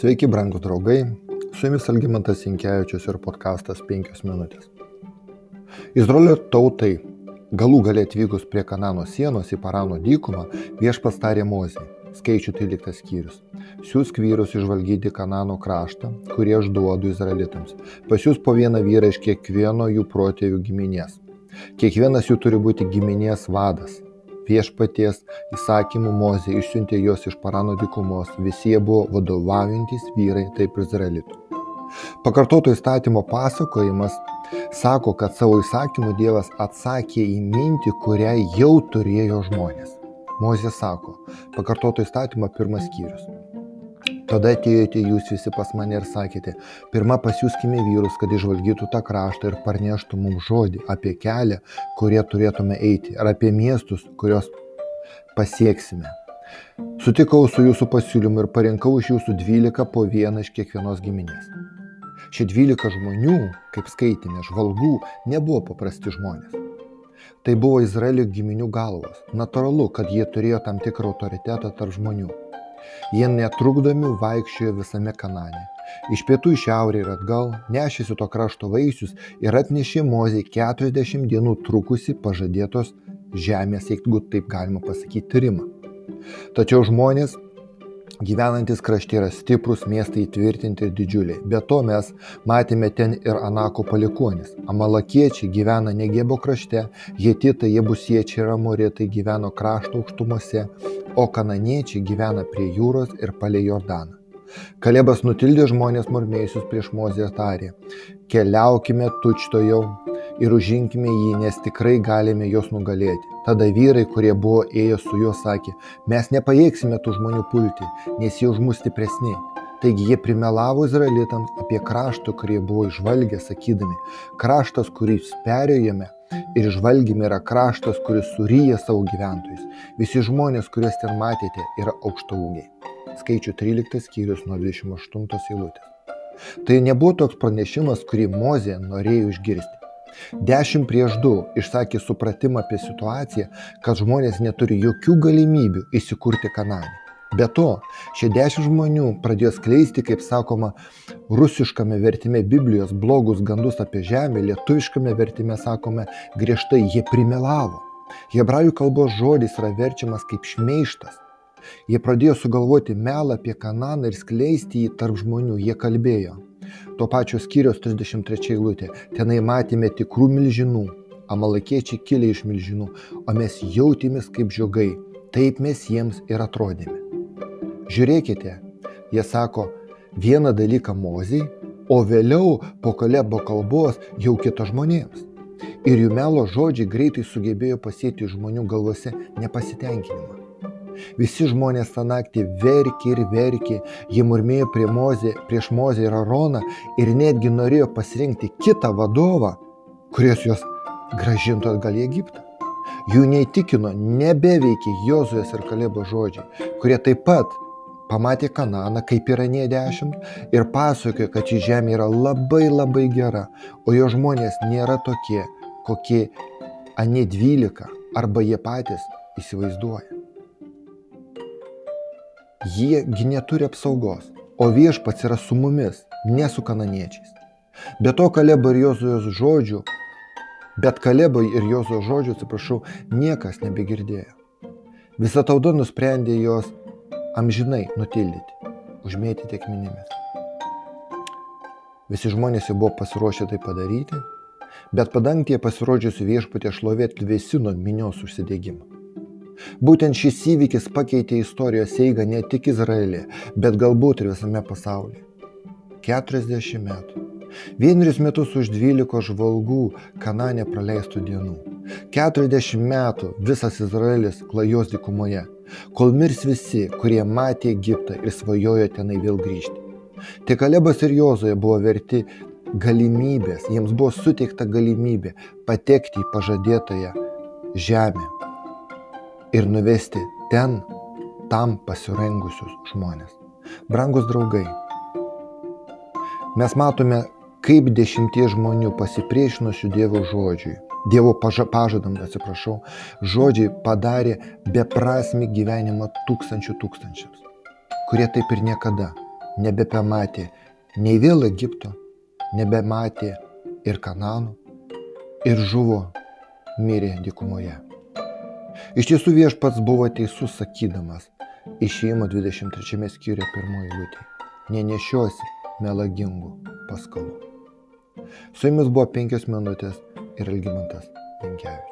Sveiki, brangūs draugai, su jumis Algymantas Inkevičius ir podkastas 5 minutės. Izraelio tautai galų galę atvykus prie Kanano sienos į Parano dykumą viešpas tarė Mozį, skaičių 13 skyrius. Siūsk vyrus išvalgyti Kanano kraštą, kurį aš duodu izraelitams. Pasiūs po vieną vyrą iš kiekvieno jų protėvių giminės. Kiekvienas jų turi būti giminės vadas, viešpaties įsakymų Mozė išsiuntė juos iš Parano dykumos, visi jie buvo vadovaujantis vyrai, taip izraelitų. Pakartoto įstatymo pasakojimas sako, kad savo įsakymų Dievas atsakė į mintį, kurią jau turėjo žmonės. Mozė sako, pakartoto įstatymo pirmas skyrius. Tada atėjote jūs visi pas mane ir sakėte, pirmą pasiūskime vyrus, kad išvalgytų tą kraštą ir parneštų mums žodį apie kelią, kurie turėtume eiti, ar apie miestus, kuriuos pasieksime. Sutikau su jūsų pasiūlymu ir parinkau iš jūsų dvylika po vieną iš kiekvienos giminės. Šie dvylika žmonių, kaip skaitėme, žvalgų, nebuvo paprasti žmonės. Tai buvo Izraelio giminių galvos. Natūralu, kad jie turėjo tam tikrą autoritetą tarp žmonių. Jie netrukdomi vaikščiojo visame Kanane. Iš pietų į šiaurę ir atgal nešėsi to krašto vaisius ir atnešė Mozei 40 dienų trukusi pažadėtos žemės, jeigu taip galima pasakyti, tyrimą. Tačiau žmonės gyvenantis krašte yra stiprus, miestai įtvirtinti ir didžiuliai. Be to mes matėme ten ir Anako palikuonis. Amalakiečiai gyvena Negebo krašte, Jetitai, Jebusiečiai ir Amorėtai gyveno krašto aukštumose, o kananiečiai gyvena prie jūros ir palei Jordaną. Kalebas nutildė žmonės murmėjusius prieš Mozę tarė, keliaukime tučtojau ir užinkime jį, nes tikrai galime juos nugalėti. Tada vyrai, kurie buvo ėję su juo, sakė, mes nepajėgsime tų žmonių pulti, nes jie už mus stipresni. Taigi jie primelavo izraelitams apie kraštą, kurį buvo išvalgę, sakydami, kraštas, kurį perėjome, ir žvalgėme yra kraštas, kuris suryja savo gyventojus. Visi žmonės, kuriuos ten matėte, yra aukštaūgiai. Skaičių 13 skyrius nuo 28 eilutės. Tai nebuvo toks pranešimas, kurį Mozė norėjo išgirsti. Dešimt prieš du išsakė supratimą apie situaciją, kad žmonės neturi jokių galimybių įsikurti Kanane. Be to, šie dešimt žmonių pradėjo skleisti, kaip sakoma, rusiškame vertime Biblijos blogus gandus apie žemę, lietuviškame vertime sakome griežtai, jie primelavo. Hebrajų kalbos žodis yra verčiamas kaip šmeištas. Jie pradėjo sugalvoti melą apie Kananą ir skleisti jį tarp žmonių, jie kalbėjo. Tuo pačiu skyrius 33 eilutė. Tenai matėme tikrų milžinų, amalakiečiai kilė iš milžinų, o mes jautėmės kaip žiogai. Taip mes jiems ir atrodėme. Žiūrėkite, jie sako vieną dalyką mozijai, o vėliau po kalebo kalbos jau kito žmonėms. Ir jų melo žodžiai greitai sugebėjo pasėti žmonių galvose nepasitenkinimą. Visi žmonės tą naktį verkė ir verkė, jie murmėjo prie mozė, prieš Mozę ir Aroną ir netgi norėjo pasirinkti kitą vadovą, kuris juos gražintų atgal į Egiptą. Jų neįtikino, nebeveikė Jozuės ir Kalebo žodžiai, kurie taip pat pamatė Kananą, kaip yra nie dešimt, ir pasakojo, kad ši žemė yra labai labai gera, o jo žmonės nėra tokie, kokie anie dvylika arba jie patys įsivaizduoja. Jiegi neturi apsaugos, o viešpats yra su mumis, ne su kananiečiais. Be to Kalebo ir Jozujos žodžių, bet Kalebo ir Jozujos žodžių, atsiprašau, niekas nebegirdėjo. Visa tauta nusprendė jos amžinai nutildyti, užmėtyti akmenimis. Visi žmonės jau buvo pasiruošę tai padaryti, bet padangtėje pasirodžiusi viešpatė šlovė atvėsino minios užsidėgymą. Būtent šis įvykis pakeitė istorijos eigą ne tik Izraelį, bet galbūt ir visame pasaulyje. 40 metų. Vienerius metus už 12 žvalgų Kanane praleistų dienų. 40 metų visas Izraelis klajos dykumoje kol mirs visi, kurie matė Egiptą ir svajojo tenai vėl grįžti. Tik Kalebas ir Jozoje buvo verti galimybės, jiems buvo suteikta galimybė patekti į pažadėtąją žemę ir nuvesti ten tam pasirengusius žmonės. Brangus draugai, mes matome, kaip dešimties žmonių pasipriešinusių Dievo žodžiui Dievo paža, pažadam, atsiprašau, žodžiai padarė beprasmi gyvenimą tūkstančių tūkstančiams, kurie taip ir niekada nebepamatė nei vėl Egipto, nebematė ir Kanano, ir žuvo, mirė dykumoje. Iš tiesų viešpats buvo teisus sakydamas, išėjimo 23 skyriuje pirmoji lūtė, nenešiosi melagingų paskalų. Su jumis buvo penkios minutės ir Elgimantas Jankievičius.